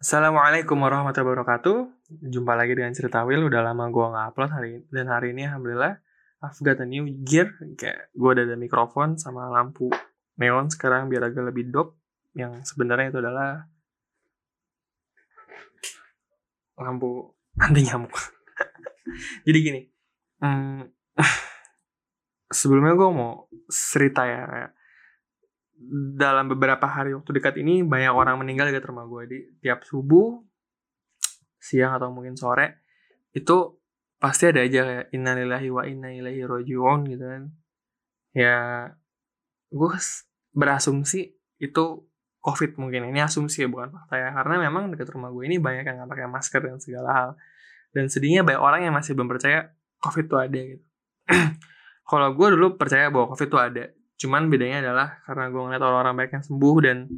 Assalamualaikum warahmatullahi wabarakatuh. Jumpa lagi dengan cerita Will. Udah lama gue nggak upload hari ini. Dan hari ini alhamdulillah I've got a new gear. Kayak gue udah ada mikrofon sama lampu neon sekarang biar agak lebih dope. Yang sebenarnya itu adalah lampu anti nyamuk. Jadi gini, hmm, sebelumnya gue mau cerita ya kayak dalam beberapa hari waktu dekat ini banyak orang meninggal di rumah gue di tiap subuh siang atau mungkin sore itu pasti ada aja kayak innalillahi wa inna ilaihi rojiun gitu kan. Ya gue berasumsi itu covid mungkin. Ini asumsi ya bukan fakta ya. Karena memang dekat rumah gue ini banyak yang nggak pakai masker dan segala hal. Dan sedihnya banyak orang yang masih belum percaya covid itu ada gitu. Kalau gue dulu percaya bahwa covid itu ada cuman bedanya adalah karena gue ngeliat orang-orang baik yang sembuh dan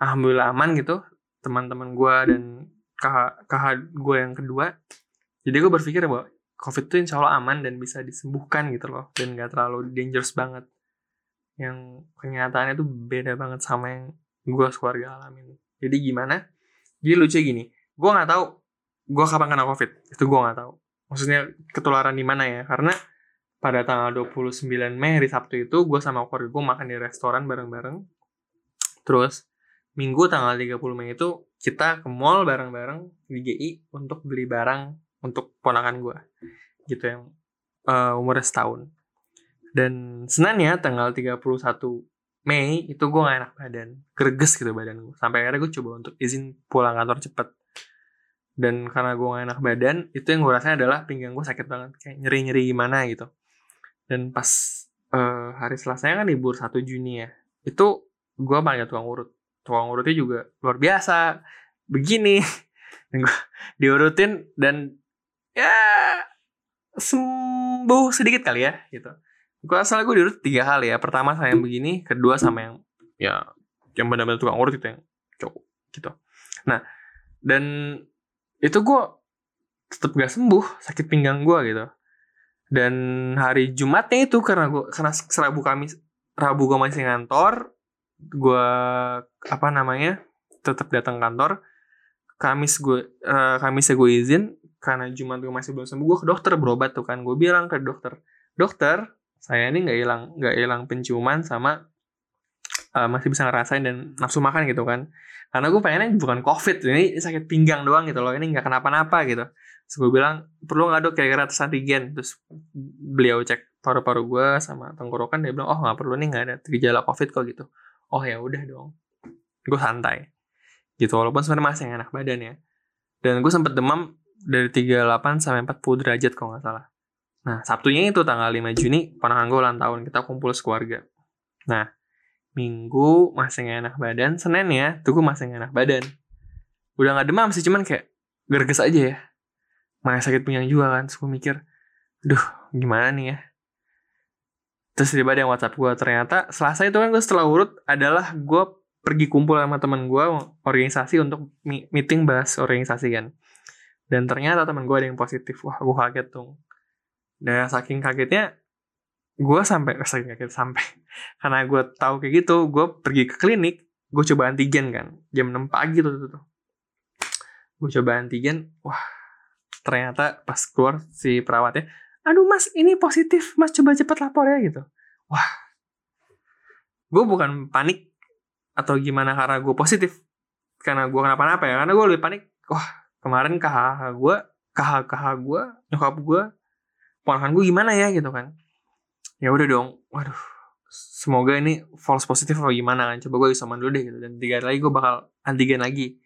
alhamdulillah aman gitu teman-teman gue dan kakak gue yang kedua. Jadi gue berpikir bahwa covid itu insya Allah aman dan bisa disembuhkan gitu loh dan gak terlalu dangerous banget. Yang kenyataannya tuh beda banget sama yang gue keluarga alamin. Jadi gimana? Jadi lucu gini gue nggak tahu gue kapan kena covid itu gue nggak tahu. Maksudnya ketularan di mana ya? Karena pada tanggal 29 Mei hari Sabtu itu gue sama keluarga gue makan di restoran bareng-bareng. Terus minggu tanggal 30 Mei itu kita ke mall bareng-bareng di GI untuk beli barang untuk ponakan gue gitu yang uh, umurnya setahun. Dan senangnya tanggal 31 Mei itu gue gak enak badan. Greges gitu badan gue sampai akhirnya gue coba untuk izin pulang kantor cepet. Dan karena gue gak enak badan itu yang gue rasain adalah pinggang gue sakit banget. Kayak nyeri-nyeri gimana gitu dan pas uh, hari Selasa kan libur 1 Juni ya itu gue panggil tukang urut. Tukang urutnya juga luar biasa begini. Dan gue diurutin dan ya sembuh sedikit kali ya gitu. Gue asal gue diurut tiga kali ya. Pertama saya yang begini kedua sama yang ya yang benar-benar tukang urut itu yang cowok gitu. Nah dan itu gue tetap gak sembuh sakit pinggang gue gitu dan hari Jumatnya itu karena gue karena serabu kami Rabu gue masih ngantor gue apa namanya tetap datang kantor. Kamis gue uh, Kamis gue izin karena Jumat gue masih belum sembuh gue ke dokter berobat tuh kan. Gue bilang ke dokter dokter saya ini nggak hilang nggak hilang penciuman sama uh, masih bisa ngerasain dan nafsu makan gitu kan karena gue pengennya bukan covid ini sakit pinggang doang gitu loh ini nggak kenapa-napa gitu Terus gue bilang, perlu nggak dok kira-kira tes antigen? Terus beliau cek paru-paru gue sama tenggorokan, dia bilang, oh nggak perlu nih, nggak ada gejala covid kok gitu. Oh ya udah dong. Gue santai. Gitu, walaupun sebenarnya masih enak badan ya. Dan gue sempet demam dari 38 sampai 40 derajat kalau nggak salah. Nah, Sabtunya itu tanggal 5 Juni, ponakan gue ulang tahun, kita kumpul sekeluarga. Nah, Minggu masih gak enak badan, Senin ya, tuh gue masih gak enak badan. Udah gak demam sih, cuman kayak gerges aja ya. Mana sakit pinggang juga kan terus gue mikir duh gimana nih ya? Terus tiba ada yang WhatsApp gue ternyata selasa itu kan gue setelah urut adalah gue pergi kumpul sama teman gue organisasi untuk meeting bahas organisasi kan. Dan ternyata teman gue ada yang positif. Wah gue kaget tuh dan saking kagetnya gue sampai saking kaget sampai. Karena gue tahu kayak gitu gue pergi ke klinik gue coba antigen kan. Jam 6 pagi tuh tuh, tuh. gue coba antigen wah ternyata pas keluar si perawatnya aduh mas ini positif. Mas coba cepat lapor ya gitu. Wah. Gue bukan panik atau gimana karena gue positif. Karena gue kenapa-napa ya karena gue lebih panik. Wah kemarin KHH gue KH KH gue nyokap gue ponakan gue gimana ya gitu kan ya udah dong. Waduh semoga ini false positif atau gimana kan? Coba gue isoman dulu deh gitu. Dan tiga hari lagi gue bakal antigen lagi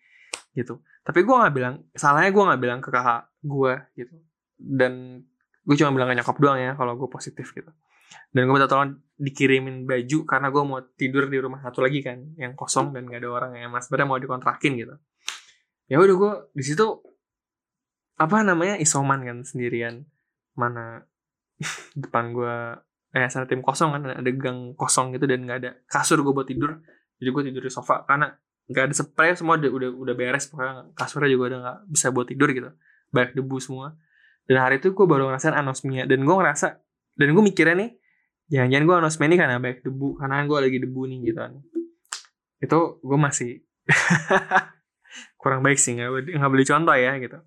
gitu. Tapi gue nggak bilang salahnya gue nggak bilang ke kakak gue gitu. Dan gue cuma bilang ke nyokap doang ya kalau gue positif gitu. Dan gue minta tolong dikirimin baju karena gue mau tidur di rumah satu lagi kan yang kosong dan gak ada orang yang mas mau dikontrakin gitu. Ya udah gue di situ apa namanya isoman kan sendirian. Mana depan gue eh sana tim kosong kan ada gang kosong gitu dan nggak ada kasur gue buat tidur. Jadi gue tidur di sofa karena nggak ada spray semua udah udah, udah beres pokoknya kasurnya juga udah nggak bisa buat tidur gitu. Banyak debu semua. Dan hari itu gue baru ngerasain anosmia dan gue ngerasa dan gue mikirnya nih jangan-jangan gue anosmia ini karena banyak debu karena gue lagi debu nih gitu kan. Itu gue masih kurang baik sih nggak nggak beli contoh ya gitu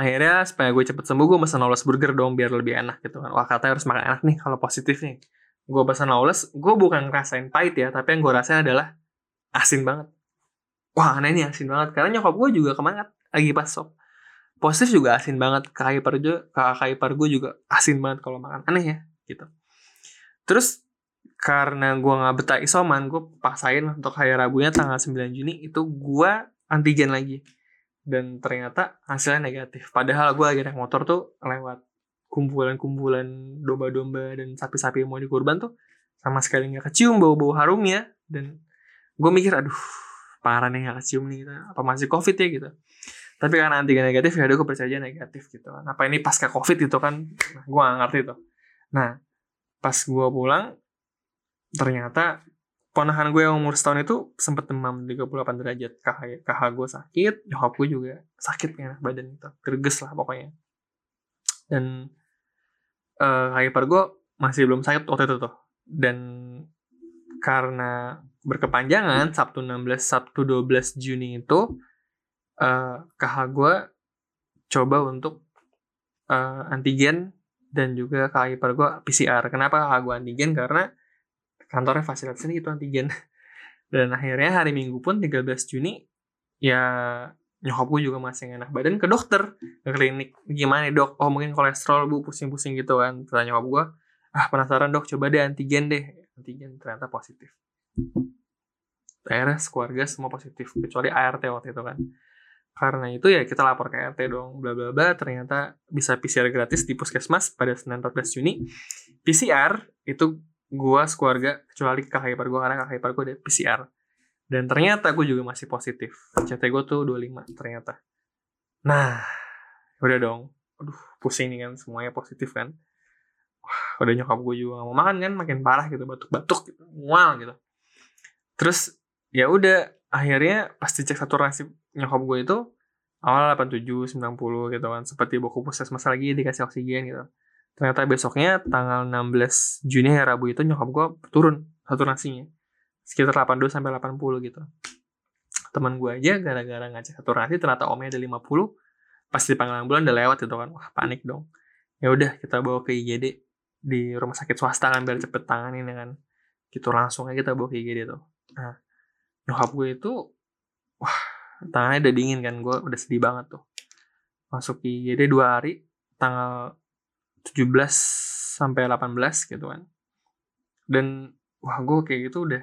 akhirnya supaya gue cepet sembuh gue pesan lawless burger dong biar lebih enak gitu kan. Wah katanya harus makan enak nih kalau positif nih. Gue pesan lawless gue bukan ngerasain pahit ya tapi yang gue rasain adalah asin banget. Wah aneh nih asin banget. Karena nyokap gue juga kemarin lagi pas sop positif juga asin banget kakak ipar juga kakak ipar gue juga asin banget kalau makan. Aneh ya gitu. Terus karena gue nggak betah isoman gue paksain untuk hari rabunya tanggal 9 Juni itu gue antigen lagi dan ternyata hasilnya negatif. Padahal gue lagi naik motor tuh lewat kumpulan-kumpulan domba-domba dan sapi-sapi yang mau dikorban tuh sama sekali nggak kecium bau-bau harumnya. Dan gue mikir aduh parah nih gak kecium nih gitu. apa masih covid ya? Gitu. Tapi karena antigen negatif ya gue percaya aja negatif gitu. Kan apa ini pasca covid itu kan? Nah, gue gak ngerti tuh. Nah pas gue pulang ternyata ponakan gue yang umur setahun itu sempet demam 38 derajat. KH, KH gue sakit nyokap gue juga sakit ya badan itu gerges lah pokoknya. Dan uh, hyper gue masih belum sakit waktu itu tuh. Dan karena berkepanjangan Sabtu 16 Sabtu 12 Juni itu uh, KH gue coba untuk uh, antigen dan juga KH hyper gue PCR kenapa KH gue antigen? Karena kantornya fasilitasnya gitu antigen. Dan akhirnya hari minggu pun 13 Juni ya nyokap gue juga masih enak badan ke dokter ke klinik. Gimana dok? Oh mungkin kolesterol bu pusing-pusing gitu kan. Tanya nyokap gue ah penasaran dok. Coba deh antigen deh. Antigen ternyata positif. Akhirnya keluarga semua positif kecuali ART waktu itu kan. Karena itu ya kita lapor ke ART dong bla bla bla. Ternyata bisa PCR gratis di puskesmas pada Senin 14 Juni. PCR itu gue sekeluarga kecuali kakak ipar gue karena kakak ipar gue ada PCR dan ternyata gue juga masih positif. CT gue tuh 25 ternyata. Nah udah dong. Aduh pusing nih kan semuanya positif kan. Wah, udah nyokap gue juga gak mau makan kan makin parah gitu batuk-batuk gitu mual gitu. Terus ya udah akhirnya pasti cek saturasi nyokap gue itu awal 87 90 gitu kan seperti buku puskesmas lagi dikasih oksigen gitu ternyata besoknya tanggal 16 Juni hari Rabu itu nyokap gue turun satu nasinya. Sekitar 82 sampai 80 gitu. Teman gue aja gara-gara ngecek satu nasi ternyata omnya ada 50 pas di panggilan bulan udah lewat gitu kan. Wah panik dong. Ya udah kita bawa ke IGD di rumah sakit swasta kan biar cepet tanganin ya kan. Gitu langsung aja kita bawa ke IGD tuh. Nah nyokap gue itu wah tangannya udah dingin kan. Gue udah sedih banget tuh. Masuk IGD dua hari tanggal 17 sampai 18 gitu kan. Dan wah gue kayak gitu udah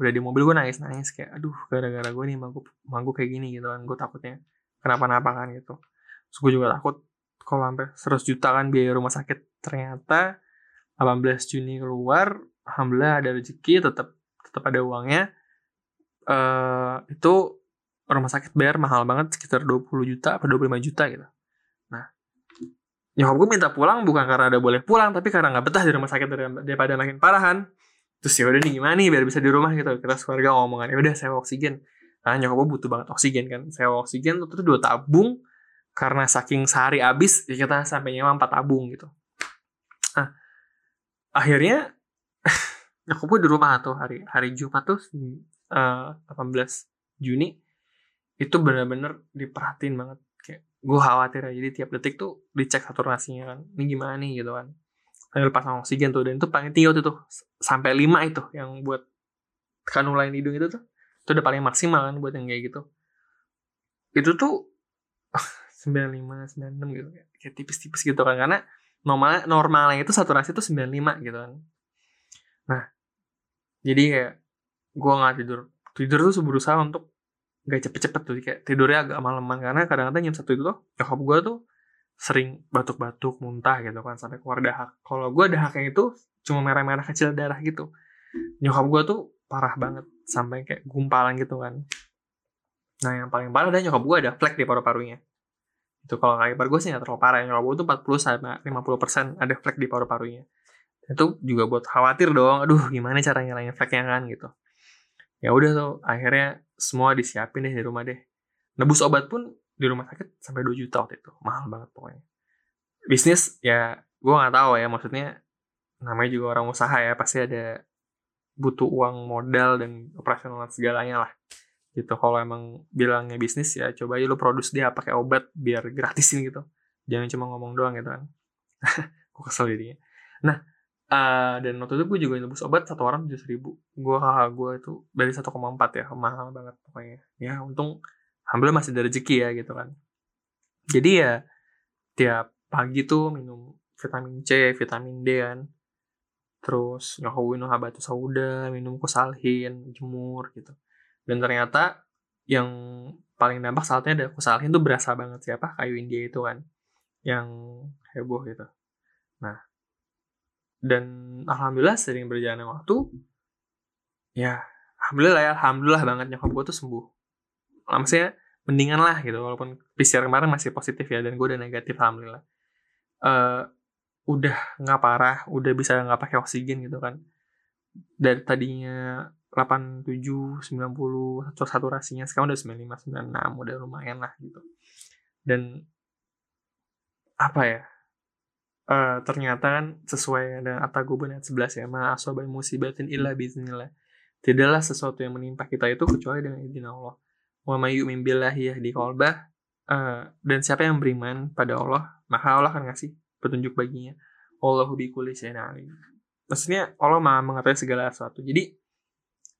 udah di mobil gue nangis nangis kayak aduh gara-gara gue nih manggu manggu kayak gini gitu kan gue takutnya kenapa-napa kan gitu. Terus gue juga takut kalau sampai 100 juta kan biaya rumah sakit. Ternyata 18 Juni keluar alhamdulillah ada rezeki tetap tetap ada uangnya. Uh, itu rumah sakit bayar mahal banget sekitar 20 juta atau 25 juta gitu nyokap gue minta pulang bukan karena ada boleh pulang tapi karena nggak betah di rumah sakit daripada makin parahan. Terus ya udah nih gimana nih biar bisa di rumah gitu. Kita keluarga ngomongan ya udah saya oksigen. Nah nyokap gue butuh banget oksigen kan. Saya oksigen terus dua tabung karena saking sehari habis ya kita sampai nyewa empat tabung gitu. Nah akhirnya nyokap gue di rumah tuh hari hari Jumat tuh uh, eh, 18 Juni itu benar-benar diperhatiin banget gue khawatir ya jadi tiap detik tuh dicek saturasinya kan ini gimana nih? gitu kan. Sambil pasang oksigen tuh dan itu paling tinggi waktu itu sampai 5 itu yang buat kanulain hidung itu tuh itu udah paling maksimal kan buat yang kayak gitu. Itu tuh sembilan lima sembilan enam gitu kayak tipis-tipis gitu kan karena normal normalnya itu saturasi sembilan lima gitu kan. Nah jadi kayak gue nggak tidur tidur tuh berusaha untuk gak cepet-cepet tuh kayak tidurnya agak malaman karena kadang-kadang jam satu itu tuh nyokap gue tuh sering batuk-batuk muntah gitu kan sampai keluar dahak. Kalau gue dahaknya itu cuma merah-merah kecil darah gitu. Nyokap gue tuh parah banget sampai kayak gumpalan gitu kan. Nah yang paling parah adalah nyokap gue ada flek di paru-parunya. Itu kalau kayak gue sih gak terlalu parah. Nyokap gue tuh 40 sampai 50 persen ada flek di paru-parunya. Itu juga buat khawatir dong aduh gimana cara ngilangin fleknya kan? gitu. Ya udah tuh akhirnya semua disiapin deh di rumah deh. Nebus obat pun di rumah sakit sampai 2 juta waktu itu. Mahal banget pokoknya. Bisnis ya gue nggak tahu ya maksudnya namanya juga orang usaha ya pasti ada butuh uang modal dan operasional segalanya lah. Gitu kalau emang bilangnya bisnis ya coba aja lu produce dia pakai obat biar gratisin gitu. Jangan cuma ngomong doang gitu kan. Gue kesel jadinya. Nah uh, dan waktu itu gue juga nebus obat satu orang tujuh ribu. Gue kakak gue itu dari 1,4 ya mahal banget pokoknya. Ya untung alhamdulillah masih ada rezeki ya gitu kan. Jadi ya tiap pagi tuh minum vitamin C vitamin D kan. Terus nyohowin habatus sauda minum kusalhin jemur gitu. Dan ternyata yang paling dampak saatnya ada kusalhin tuh berasa banget siapa? Kayu India itu kan yang heboh gitu. Nah dan alhamdulillah sering berjalan waktu ya alhamdulillah ya alhamdulillah banget nyokap gue tuh sembuh. Maksudnya mendingan lah gitu walaupun PCR kemarin masih positif ya dan gue udah negatif alhamdulillah. Uh, udah nggak parah udah bisa nggak pakai oksigen gitu kan. Dari tadinya 87 90 atau saturasinya sekarang udah 95 96 udah lumayan lah gitu. Dan apa ya uh, ternyata kan sesuai dengan At-Taghabun ayat 11 ya ma asobai musibatin illa biznillah tidaklah sesuatu yang menimpa kita itu kecuali dengan izin Allah. Wa may yu'min billahi yahdi qalbah uh, dan siapa yang beriman pada Allah maka Allah akan ngasih petunjuk baginya. Allahu bikulli syai'in alim. Maksudnya Allah maha mengetahui segala sesuatu. Jadi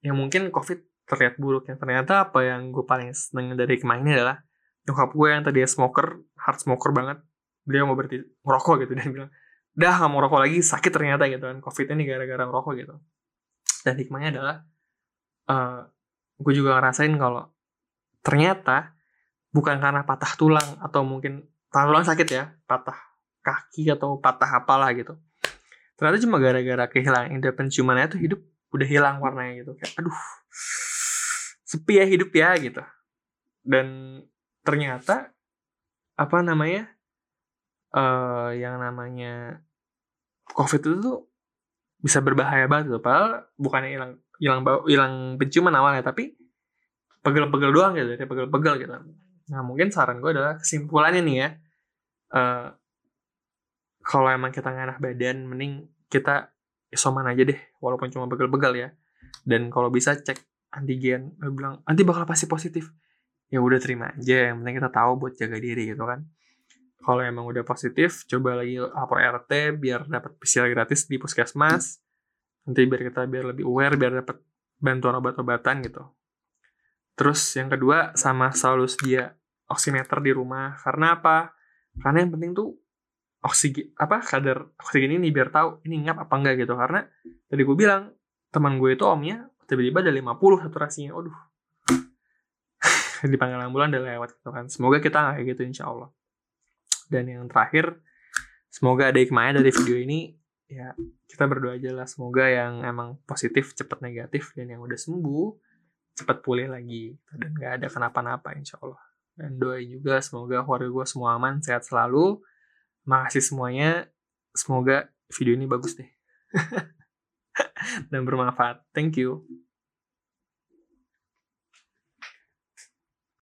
yang mungkin covid terlihat buruk ya. Ternyata apa yang gue paling seneng dari kemarin ini adalah nyokap gue yang tadi smoker hard smoker banget dia mau berhenti ngerokok gitu. Dan bilang dah gak mau rokok lagi sakit ternyata gitu kan. Covid ini gara-gara ngerokok gitu. Dan hikmahnya adalah uh, gue juga ngerasain kalau ternyata bukan karena patah tulang atau mungkin patah tulang sakit ya patah kaki atau patah apalah gitu. Ternyata cuma gara-gara kehilangan indera penciumannya tuh hidup udah hilang warnanya gitu. Kayak aduh sepi ya hidup ya gitu. Dan ternyata apa namanya uh, yang namanya covid itu tuh bisa berbahaya banget tuh padahal bukannya hilang hilang hilang penciuman awalnya tapi pegel-pegel doang gitu kayak pegel-pegel gitu. Nah mungkin saran gue adalah kesimpulannya nih ya uh, kalau emang kita nganah badan mending kita isoman aja deh walaupun cuma begal-begal ya. Dan kalau bisa cek antigen gue bilang nanti bakal pasti positif. Ya udah terima aja yang penting kita tahu buat jaga diri gitu kan kalau emang udah positif coba lagi lapor RT biar dapat PCR gratis di puskesmas. Nanti biar kita biar lebih aware biar dapat bantuan obat-obatan gitu. Terus yang kedua sama selalu sedia oximeter di rumah. Karena apa? Karena yang penting tuh oksigen apa kadar oksigen ini biar tahu ini ngap apa enggak gitu. Karena tadi gue bilang teman gue itu omnya tiba-tiba ada 50 saturasinya. Aduh dipanggil ambulan udah lewat gitu kan. Semoga kita nggak kayak gitu insya Allah dan yang terakhir semoga ada hikmahnya dari video ini ya kita berdoa aja lah semoga yang emang positif cepat negatif dan yang udah sembuh cepat pulih lagi dan nggak ada kenapa-napa insya Allah dan doain juga semoga keluarga gue semua aman sehat selalu Makasih semuanya. Semoga video ini bagus deh. Dan bermanfaat. Thank you.